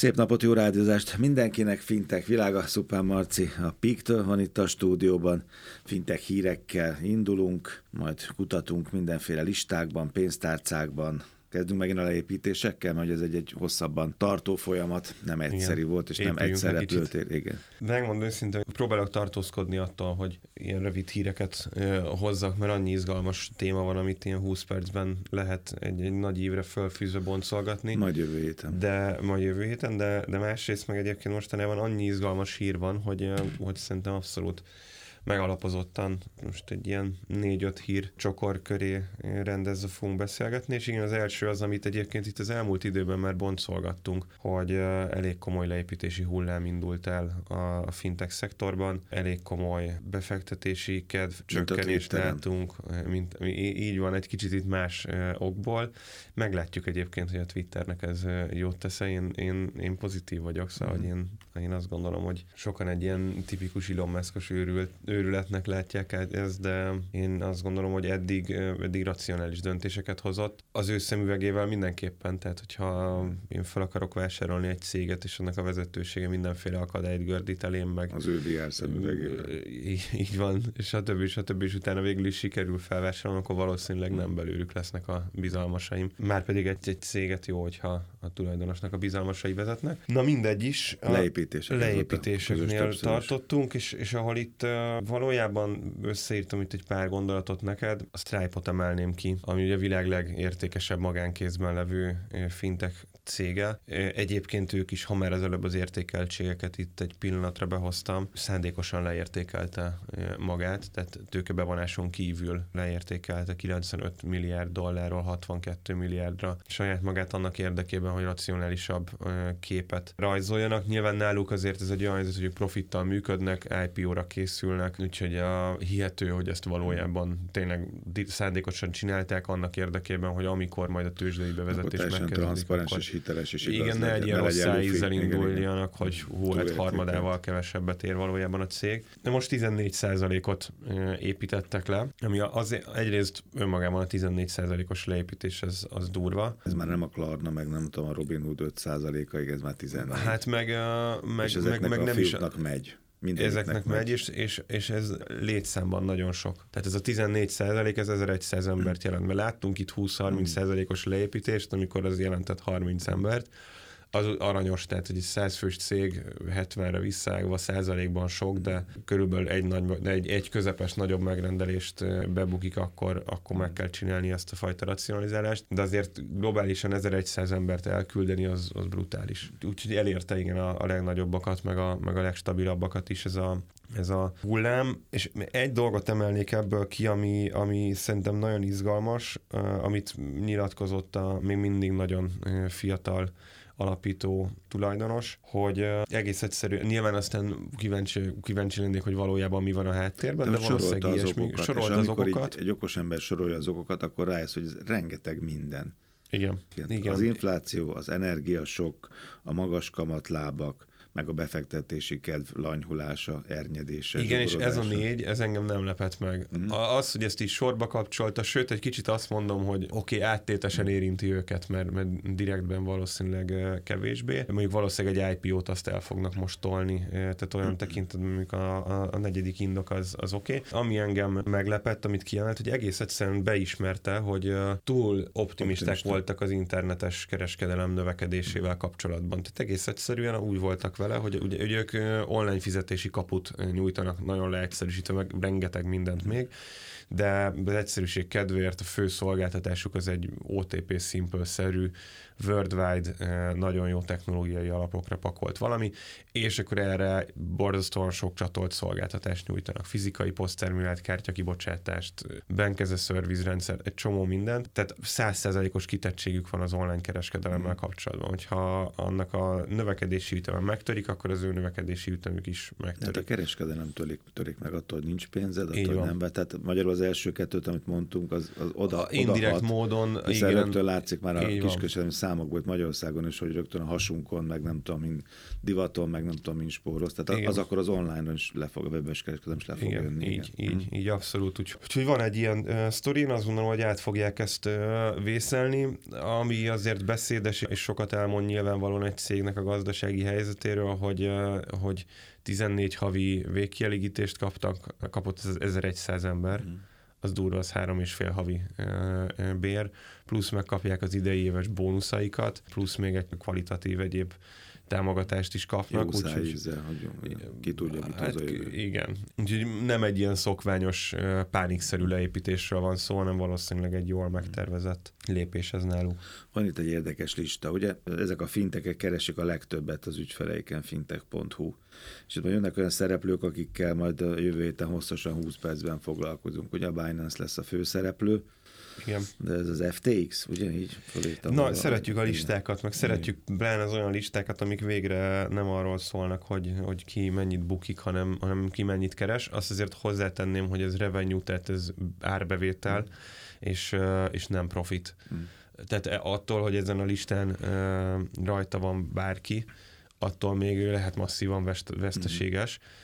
Szép napot, jó rádiózást mindenkinek, Fintek világa, Szupán Marci a Piktől van itt a stúdióban, Fintek hírekkel indulunk, majd kutatunk mindenféle listákban, pénztárcákban, Kezdünk megint a leépítésekkel, mert ez egy, egy hosszabban tartó folyamat, nem egyszerű igen. volt, és Épüljünk nem egyszerre repültél. Igen. Megmondom őszintén, próbálok tartózkodni attól, hogy ilyen rövid híreket ö, hozzak, mert annyi izgalmas téma van, amit ilyen 20 percben lehet egy, egy nagy évre fölfűzve boncolgatni. Majd jövő héten. De majd jövő héten, de, de másrészt meg egyébként mostanában annyi izgalmas hír van, hogy, hogy szerintem abszolút megalapozottan most egy ilyen négy-öt hír csokor köré rendezve fogunk beszélgetni, és igen, az első az, amit egyébként itt az elmúlt időben már boncolgattunk, hogy elég komoly leépítési hullám indult el a fintech szektorban, elég komoly befektetési kedv csökkenést látunk, mint, így van, egy kicsit itt más okból. Meglátjuk egyébként, hogy a Twitternek ez jót tesz én, én, én pozitív vagyok, szóval mm. én, én azt gondolom, hogy sokan egy ilyen tipikus Elon Musk-os őrült, őrületnek látják ezt, de én azt gondolom, hogy eddig, eddig racionális döntéseket hozott. Az ő szemüvegével mindenképpen, tehát hogyha én fel akarok vásárolni egy céget, és annak a vezetősége mindenféle akadályt gördít elém meg. Az ő VR szemüvegével. Így, van, és a többi, és a utána végül is sikerül felvásárolni, akkor valószínűleg nem belőlük lesznek a bizalmasaim. Márpedig egy, egy céget jó, hogyha a tulajdonosnak a bizalmasai vezetnek. Na mindegy is. Leépítések. Leépítéseknél tartottunk, és, és ahol itt valójában összeírtam itt egy pár gondolatot neked, a Stripe-ot emelném ki, ami ugye a világ legértékesebb magánkézben levő fintech cége. Egyébként ők is, ha már az előbb az értékeltségeket itt egy pillanatra behoztam, szándékosan leértékelte magát, tehát tőkebevonáson kívül leértékelte 95 milliárd dollárról 62 milliárdra saját magát annak érdekében, hogy racionálisabb képet rajzoljanak. Nyilván náluk azért ez egy olyan helyzet, hogy profittal működnek, IPO-ra készülnek, úgyhogy a hihető, hogy ezt valójában tényleg szándékosan csinálták annak érdekében, hogy amikor majd a tőzsdei bevezetés megkezdődik, akkor hiteles és igaz Igen, ne egy ilyen rossz ízzel induljanak, hogy hú, hát harmadával kevesebbet ér valójában a cég. De most 14%-ot építettek le, ami az egyrészt önmagában a 14%-os leépítés, ez, az durva. Ez már nem a Klarna, meg nem tudom, a Robin Hood 5%-aig, ez már 14. Hát meg, meg, és meg, meg a nem is... megy. Ezeknek megy, megy és, és, és ez létszámban nagyon sok. Tehát ez a 14 százalék, ez 1100 embert jelent. Mert láttunk itt 20-30 százalékos leépítést, amikor az jelentett 30 embert az aranyos, tehát hogy egy 100 fős cég 70-re visszaágva százalékban sok, de körülbelül egy, nagy, egy, egy közepes nagyobb megrendelést bebukik, akkor, akkor meg kell csinálni ezt a fajta racionalizálást, de azért globálisan 1100 embert elküldeni az, az brutális. Úgyhogy elérte igen a, a legnagyobbakat, meg a, meg a legstabilabbakat is ez a, ez a hullám, és egy dolgot emelnék ebből ki, ami, ami szerintem nagyon izgalmas, amit nyilatkozott a még mindig nagyon fiatal alapító tulajdonos, hogy egész egyszerű, nyilván aztán kíváncsi, kíváncsi lennék, hogy valójában mi van a háttérben, de, de valószínűleg ilyesmi. Okokat, sorolt az okokat. Egy, egy okos ember sorolja az okokat, akkor rájössz, hogy ez rengeteg minden. Igen. Igen. Az infláció, az energiasok, a magas kamatlábak, meg a befektetési kedv lanyhulása, ernyedése. Igen, és ez a négy, ez engem nem lepett meg. Mm. Az, hogy ezt is sorba kapcsolta, sőt, egy kicsit azt mondom, hogy oké, okay, áttétesen érinti őket, mert, mert direktben valószínűleg kevésbé. Mondjuk valószínűleg egy IPO-t azt el fognak most tolni, tehát olyan mm. tekintetben, mondjuk a, a, a negyedik indok az, az oké. Okay. Ami engem meglepett, amit kiemelt, hogy egész egyszerűen beismerte, hogy túl optimisták Optimista. voltak az internetes kereskedelem növekedésével kapcsolatban. Tehát egész egyszerűen úgy voltak vele, hogy ugye, ugye ők online fizetési kaput nyújtanak, nagyon leegyszerűsítve, meg rengeteg mindent még, de az egyszerűség kedvéért a fő szolgáltatásuk az egy OTP Simple-szerű worldwide eh, nagyon jó technológiai alapokra pakolt valami, és akkor erre borzasztóan sok csatolt szolgáltatást nyújtanak. Fizikai posztterminált kártyakibocsátást, bank as a service rendszer, egy csomó mindent. Tehát százszerzalékos kitettségük van az online kereskedelemmel kapcsolatban. Hogyha annak a növekedési üteme megtörik, akkor az ő növekedési ütemük is megtörik. Hát a kereskedelem törik, törik meg attól, hogy nincs pénzed, attól nem be. Tehát magyarul az első kettőt, amit mondtunk, az, az oda, a Indirekt oda hat, módon. Igen, rögtön látszik már a kiskereskedelmi számokból Magyarországon is, hogy rögtön a hasunkon, meg nem tudom, mint divaton, meg nem tudom, mint spóroz. Tehát igen. az akkor az online-on is le fog, a webes kereskedelem is le fog igen, jönni. Így, igen. így, így abszolút. Úgyhogy úgy, van egy ilyen uh, sztori, én azt gondolom, hogy át fogják ezt uh, vészelni, ami azért beszédes és sokat elmond nyilvánvalóan egy cégnek a gazdasági helyzetéről, hogy, uh, hogy 14 havi végkielégítést kaptak, kapott ez 1100 ember. Mm az durva, az három és fél havi bér, plusz megkapják az idei éves bónuszaikat, plusz még egy kvalitatív egyéb támogatást is kapnak. Jó úgyhogy, ízzel, ki tudja, mit hát, Igen. Úgyhogy nem egy ilyen szokványos pánikszerű leépítésről van szó, hanem valószínűleg egy jól megtervezett lépés ez náluk. Van itt egy érdekes lista, ugye? Ezek a fintekek keresik a legtöbbet az ügyfeleiken, fintech.hu. És itt jönnek olyan szereplők, akikkel majd a jövő héten hosszasan 20 percben foglalkozunk. Ugye a Binance lesz a főszereplő, igen. De ez az FTX, ugyanígy fölírtam. Na, szeretjük a listákat, meg szeretjük pláne az olyan listákat, amik végre nem arról szólnak, hogy, hogy ki mennyit bukik, hanem, hanem ki mennyit keres. Azt azért hozzátenném, hogy ez revenue, tehát ez árbevétel, mm. és, és nem profit. Mm. Tehát e, attól, hogy ezen a listán rajta van bárki, attól még lehet masszívan veszteséges. Mm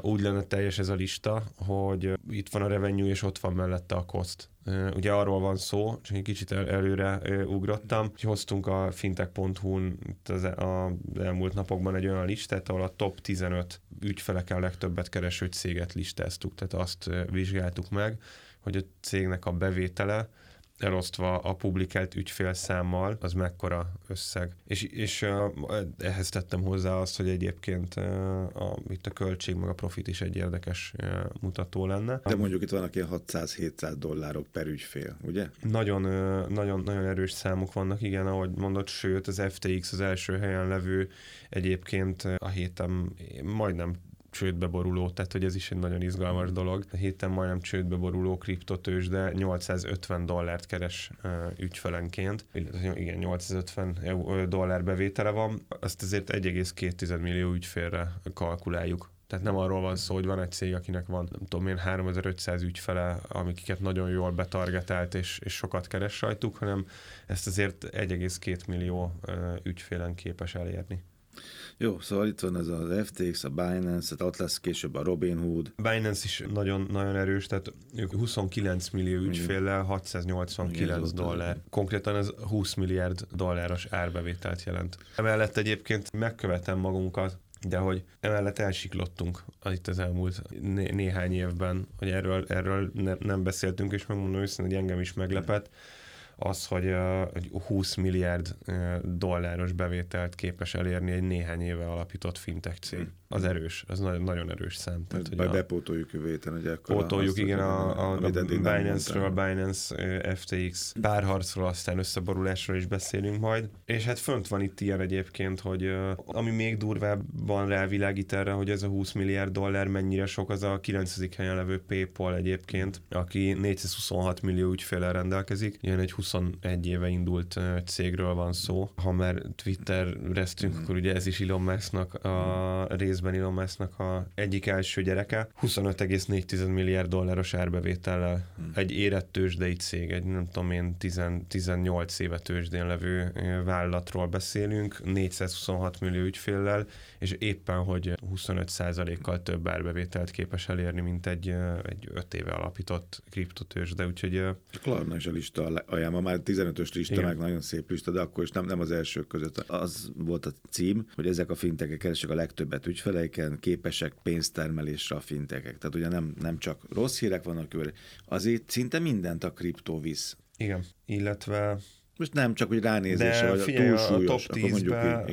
úgy lenne teljes ez a lista, hogy itt van a revenue, és ott van mellette a cost. Ugye arról van szó, csak egy kicsit el, előre ugrottam, hogy hoztunk a fintech.hu-n az, az elmúlt napokban egy olyan listát, ahol a top 15 ügyfeleken legtöbbet kereső céget listáztuk, tehát azt vizsgáltuk meg, hogy a cégnek a bevétele elosztva a publikált ügyfélszámmal, az mekkora összeg. És, és ehhez tettem hozzá azt, hogy egyébként a, itt a költség meg a profit is egy érdekes mutató lenne. De mondjuk itt vannak ilyen 600-700 dollárok per ügyfél, ugye? Nagyon, nagyon, nagyon erős számok vannak, igen, ahogy mondott, sőt az FTX az első helyen levő egyébként a héten majdnem csődbe boruló, tehát hogy ez is egy nagyon izgalmas dolog. A héten majdnem csődbe boruló kriptotős, de 850 dollárt keres uh, ügyfelenként. Igen, 850 dollár bevétele van. Azt azért 1,2 millió ügyfélre kalkuláljuk. Tehát nem arról van szó, hogy van egy cég, akinek van, nem tudom én, 3500 ügyfele, amiket nagyon jól betargetált és, és sokat keres rajtuk, hanem ezt azért 1,2 millió ügyfélen képes elérni. Jó, szóval itt van ez az FTX, a Binance, az Atlas, később a Robinhood. Binance is nagyon, nagyon erős, tehát ők 29 millió ügyféllel 689 Igen, dollár. Konkrétan ez 20 milliárd dolláros árbevételt jelent. Emellett egyébként megkövetem magunkat, de hogy emellett elsiklottunk itt az elmúlt né- néhány évben, hogy erről, erről ne, nem beszéltünk, és megmondom őszintén, hogy engem is meglepett. Mm az, hogy 20 milliárd dolláros bevételt képes elérni egy néhány éve alapított fintech cég. Az erős, az nagyon, nagyon erős szám. Tehát, hogy a, bepótoljuk jövő héten, hogy akkor Pótoljuk, igen, a, a, a Binance-ről, a Binance FTX párharcról, aztán összeborulásról is beszélünk majd. És hát fönt van itt ilyen egyébként, hogy ami még durvábban rávilágít erre, hogy ez a 20 milliárd dollár mennyire sok, az a 9. helyen levő PayPal egyébként, aki 426 millió ügyféle rendelkezik. Ilyen egy 21 éve indult cégről van szó. Ha már Twitter-reztünk, mm. akkor ugye ez is Elon Musk-nak a részben Elon Musk-nak a egyik első gyereke. 25,4 milliárd dolláros árbevétellel. Mm. Egy érett tőzsdei cég, egy nem tudom én 10, 18 éve tőzsdén levő vállalatról beszélünk, 426 millió ügyféllel, és éppen, hogy 25%-kal több árbevételt képes elérni, mint egy, egy 5 éve alapított kriptotőzsde, úgyhogy... Klarna is a lista ajánlom ma már 15-ös lista, Igen. meg nagyon szép lista, de akkor is nem, nem az elsők között. Az volt a cím, hogy ezek a fintekek keresik a legtöbbet ügyfeleiken, képesek pénztermelésre a fintekek. Tehát ugye nem, nem csak rossz hírek vannak, azért szinte mindent a kriptó visz. Igen, illetve most nem csak, hogy ránézésre, vagy figyelj, túlsúlyos, a top 10-be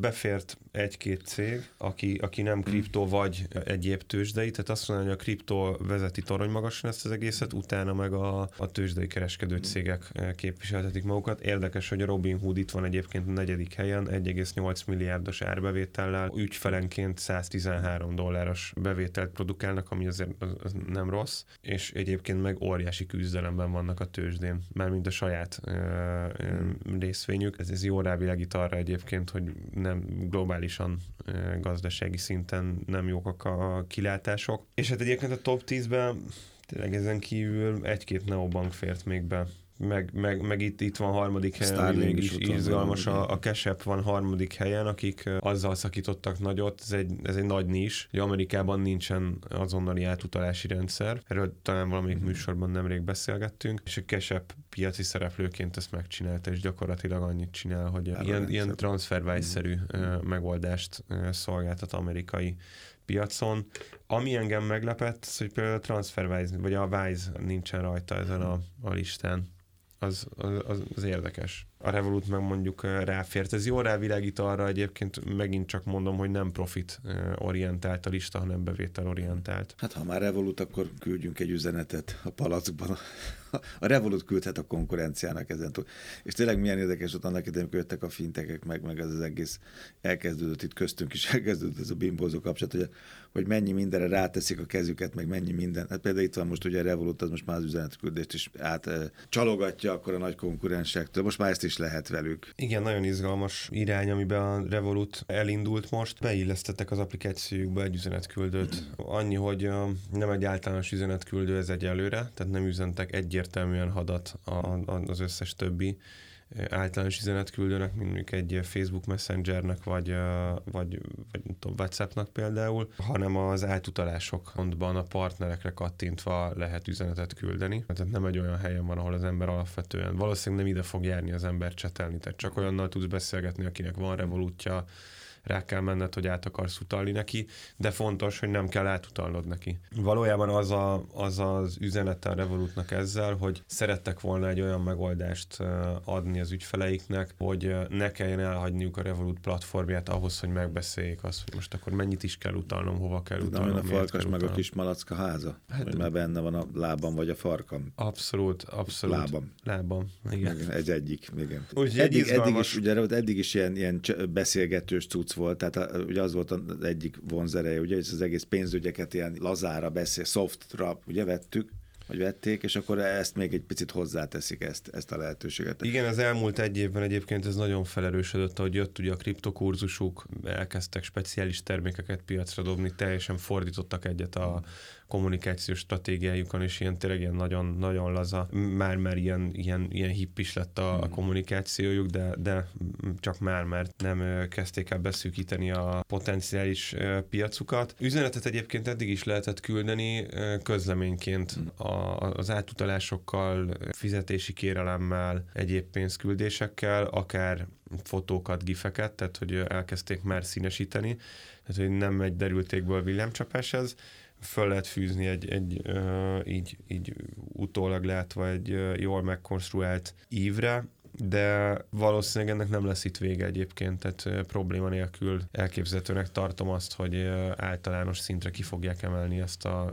befért egy-két cég, aki, aki nem kriptó vagy egyéb tőzsdei, tehát azt mondja, hogy a kriptó vezeti torony magasan ezt az egészet, utána meg a, a tőzsdei kereskedő cégek képviseltetik magukat. Érdekes, hogy a Robinhood itt van egyébként a negyedik helyen, 1,8 milliárdos árbevétellel, ügyfelenként 113 dolláros bevételt produkálnak, ami azért az, az nem rossz, és egyébként meg óriási küzdelemben vannak a tőzsdén, mármint a saját saját részvényük. Ez, ez jó rávilágít arra egyébként, hogy nem globálisan gazdasági szinten nem jók a kilátások. És hát egyébként a top 10-ben tényleg ezen kívül egy-két neobank fért még be meg, meg, meg itt, itt van harmadik helyen, Starling is, is izgalmas, a, a Kesep van harmadik helyen, akik azzal szakítottak nagyot, ez egy, ez egy nagy nis, hogy Amerikában nincsen azonnali átutalási rendszer, erről talán valamelyik mhm. műsorban nemrég beszélgettünk, és a Kesep piaci szereplőként ezt megcsinálta, és gyakorlatilag annyit csinál, hogy ilyen, ilyen transferwise-szerű uh, megoldást szolgáltat amerikai piacon. Ami engem meglepett, hogy például a TransferWise, vagy a Wise nincsen rajta ezen a, a listán az, az, az érdekes a Revolut meg mondjuk ráfért. Ez jól rávilágít arra egyébként, megint csak mondom, hogy nem profit orientált a lista, hanem bevétel orientált. Hát ha már Revolut, akkor küldjünk egy üzenetet a palackban. A Revolut küldhet a konkurenciának ezen túl. És tényleg milyen érdekes, hogy annak idején jöttek a fintekek, meg, meg ez az egész elkezdődött itt köztünk is, elkezdődött ez a bimbózó kapcsolat, hogy, hogy mennyi mindenre ráteszik a kezüket, meg mennyi minden. Hát például itt van most ugye a Revolut, az most már az üzenetküldést is át csalogatja akkor a nagy konkurensektől. Most már ezt is lehet velük. Igen, nagyon izgalmas irány, amiben a Revolut elindult most. Beillesztettek az applikációjukba egy üzenetküldőt. Annyi, hogy nem egy általános üzenetküldő ez egyelőre, tehát nem üzentek egyértelműen hadat az összes többi általános üzenetküldőnek, mint mondjuk egy Facebook Messengernek, vagy, vagy, vagy tudom, WhatsAppnak például, hanem az átutalások pontban a partnerekre kattintva lehet üzenetet küldeni. Tehát nem egy olyan helyen van, ahol az ember alapvetően valószínűleg nem ide fog járni az ember csetelni, tehát csak olyannal tudsz beszélgetni, akinek van revolútja, rá kell menned, hogy át akarsz utalni neki, de fontos, hogy nem kell átutalnod neki. Valójában az a, az, az üzenete a Revolutnak ezzel, hogy szerettek volna egy olyan megoldást adni az ügyfeleiknek, hogy ne kelljen elhagyniuk a Revolut platformját ahhoz, hogy megbeszéljék azt, hogy most akkor mennyit is kell utalnom, hova kell utalnom. Nem a farkas meg a kis malacka háza? Hát, hogy már benne van a lábam vagy a farkam? Abszolút, abszolút. Lábam. Lábam, igen. igen ez egyik, igen. Úgy eddig, eddig, is, ugye, eddig is ilyen, ilyen beszélgetős cucc volt, tehát a, ugye az volt az egyik vonzereje, ugye, és az egész pénzügyeket ilyen lazára beszél, softra, ugye vettük, vagy vették, és akkor ezt még egy picit hozzáteszik ezt, ezt a lehetőséget. Igen, az elmúlt egy évben egyébként ez nagyon felerősödött, ahogy jött ugye a kriptokurzusuk, elkezdtek speciális termékeket piacra dobni, teljesen fordítottak egyet a, kommunikációs stratégiájukon, és ilyen tényleg ilyen nagyon, nagyon laza, már már ilyen, ilyen, ilyen hipp is lett a, a hmm. kommunikációjuk, de, de csak már, mert nem kezdték el beszűkíteni a potenciális piacukat. Üzenetet egyébként eddig is lehetett küldeni közleményként hmm. A, az átutalásokkal, fizetési kérelemmel, egyéb pénzküldésekkel, akár fotókat, gifeket, tehát hogy elkezdték már színesíteni, tehát hogy nem egy derültékből villámcsapás ez, föl lehet fűzni egy, egy így, így utólag látva egy jól megkonstruált ívre, de valószínűleg ennek nem lesz itt vége egyébként, tehát probléma nélkül elképzelhetőnek tartom azt, hogy általános szintre ki fogják emelni ezt a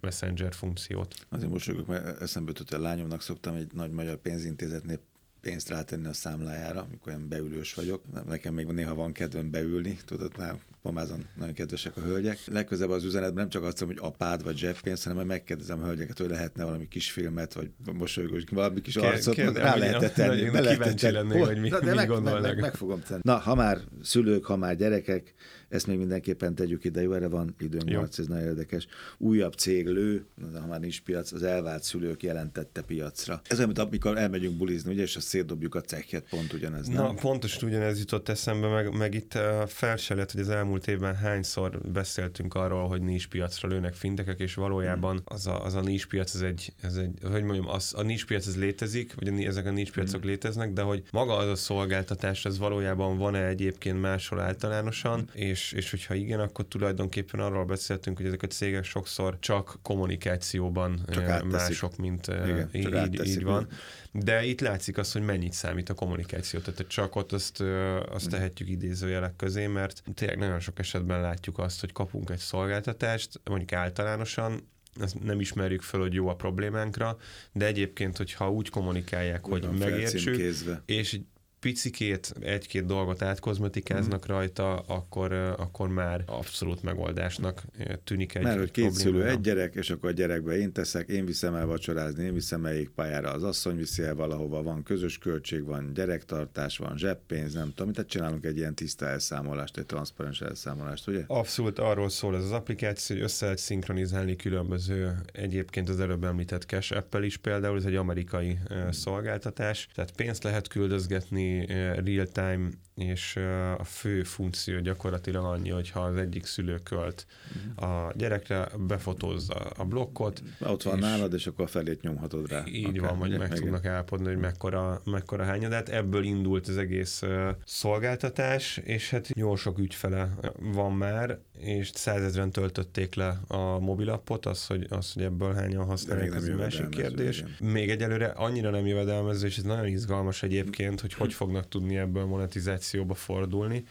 messenger funkciót. Azért most mert eszembe jutott, a lányomnak szoktam egy nagy magyar pénzintézetnél pénzt rátenni a számlájára, amikor olyan beülős vagyok. Nekem még néha van kedvem beülni, tudod, már pomázon nagyon kedvesek a hölgyek. Legközelebb az üzenetben nem csak azt mondom, hogy apád vagy zseppénz, hanem majd megkérdezem a hölgyeket, hogy lehetne valami kis filmet, vagy mosolygós, valami kis arcot, Kér, rá lehetett tenni. Nagyon kíváncsi lennék, hogy mi, de mi meg, gondolnak. Meg, meg, meg, fogom tenni. Na, ha már szülők, ha már gyerekek, ezt még mindenképpen tegyük ide, jó, erre van időnk, Marc, ez nagyon érdekes. Újabb cég lő, ha már nincs piac, az elvált szülők jelentette piacra. Ez olyan, mint amikor elmegyünk bulizni, ugye, és azt szétdobjuk a cekket, pont ugyanez, nem? Na, pontosan ugyanez jutott eszembe, meg, meg itt uh, fel se lett, hogy az elmúlt évben hányszor beszéltünk arról, hogy nincs piacra lőnek fintekek, és valójában az a, az a nincs piac, ez egy, ez egy hogy mondjam, az, a nincs piac ez létezik, vagy a, ezek a nincs piacok hmm. léteznek, de hogy maga az a szolgáltatás, ez valójában van-e egyébként máshol általánosan, hmm. és és, és hogyha igen, akkor tulajdonképpen arról beszéltünk, hogy ezek a cégek sokszor csak kommunikációban csak mások, mint igen, így, így, így van. De itt látszik az, hogy mennyit számít a kommunikáció. Tehát csak ott azt, azt tehetjük idézőjelek közé, mert tényleg nagyon sok esetben látjuk azt, hogy kapunk egy szolgáltatást, mondjuk általánosan, ezt nem ismerjük föl, hogy jó a problémánkra, de egyébként, hogyha úgy kommunikálják, hogy megértsük, és picikét, egy-két dolgot átkozmetikáznak mm. rajta, akkor, akkor már abszolút megoldásnak tűnik egy Mert hogy két szülő, egy gyerek, és akkor a gyerekbe én teszek, én viszem el vacsorázni, én viszem melyik pályára, az asszony viszi el valahova, van közös költség, van gyerektartás, van zseppénz, nem tudom, tehát csinálunk egy ilyen tiszta elszámolást, egy transzparens elszámolást, ugye? Abszolút arról szól ez az applikáció, hogy össze lehet szinkronizálni különböző, egyébként az előbb említett Cash Apple is például, ez egy amerikai szolgáltatás, tehát pénzt lehet küldözgetni, real-time, és a fő funkció gyakorlatilag annyi, hogyha az egyik szülő költ a gyerekre, befotózza a blokkot. Ott van és nálad, és akkor a felét nyomhatod rá. Így akár, van, hogy meg, meg tudnak állapodni, hogy mekkora, mekkora hányadát. Ebből indult az egész szolgáltatás, és hát jó sok ügyfele van már, és százezren töltötték le a mobilappot, az, hogy, az, hogy ebből hányan használják, az másik kérdés. Igen. Még egyelőre annyira nem jövedelmező, és ez nagyon izgalmas egyébként, hogy hogy fognak tudni ebből monetizációba fordulni.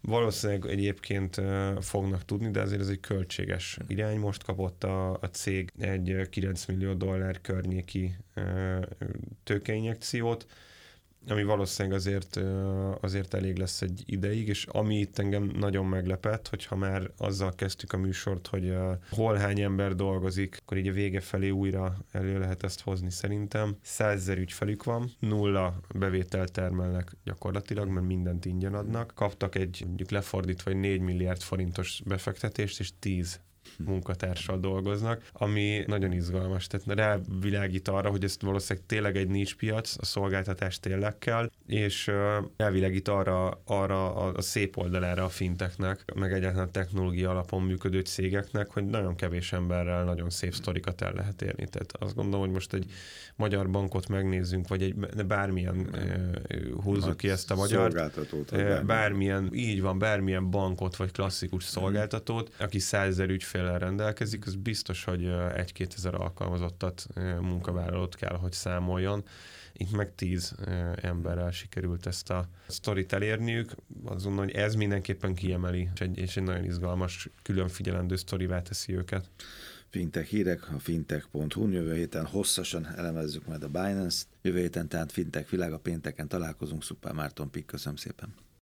Valószínűleg egyébként fognak tudni, de azért ez egy költséges irány. Most kapott a, a cég egy 9 millió dollár környéki tőkeinjekciót, ami valószínűleg azért, azért elég lesz egy ideig, és ami itt engem nagyon meglepett, hogyha már azzal kezdtük a műsort, hogy hol hány ember dolgozik, akkor így a vége felé újra elő lehet ezt hozni szerintem. Százezer ügyfelük van, nulla bevételt termelnek gyakorlatilag, mert mindent ingyen adnak. Kaptak egy mondjuk lefordítva egy 4 milliárd forintos befektetést, és 10 munkatársal dolgoznak, ami nagyon izgalmas. Tehát rávilágít arra, hogy ez valószínűleg tényleg egy nincs piac, a szolgáltatás tényleg kell, és rávilágít arra, arra a, a szép oldalára a finteknek, meg egyáltalán technológia alapon működő cégeknek, hogy nagyon kevés emberrel nagyon szép sztorikat el lehet érni. Tehát azt gondolom, hogy most egy magyar bankot megnézzünk, vagy egy bármilyen húzzuk ki ezt a magyar bármilyen, így van, bármilyen bankot, vagy klasszikus szolgáltatót, aki százezer ügyfél ügyféllel rendelkezik, az biztos, hogy egy-két ezer alkalmazottat, munkavállalót kell, hogy számoljon. Itt meg tíz emberrel sikerült ezt a sztorit elérniük. Azon, hogy ez mindenképpen kiemeli, és egy, és egy nagyon izgalmas, külön figyelendő sztorivá teszi őket. Fintech hírek, a fintech.hu. Jövő héten hosszasan elemezzük majd a Binance-t. Jövő héten tehát Fintech világ, pénteken találkozunk. Szuper Márton Pik, köszönöm szépen.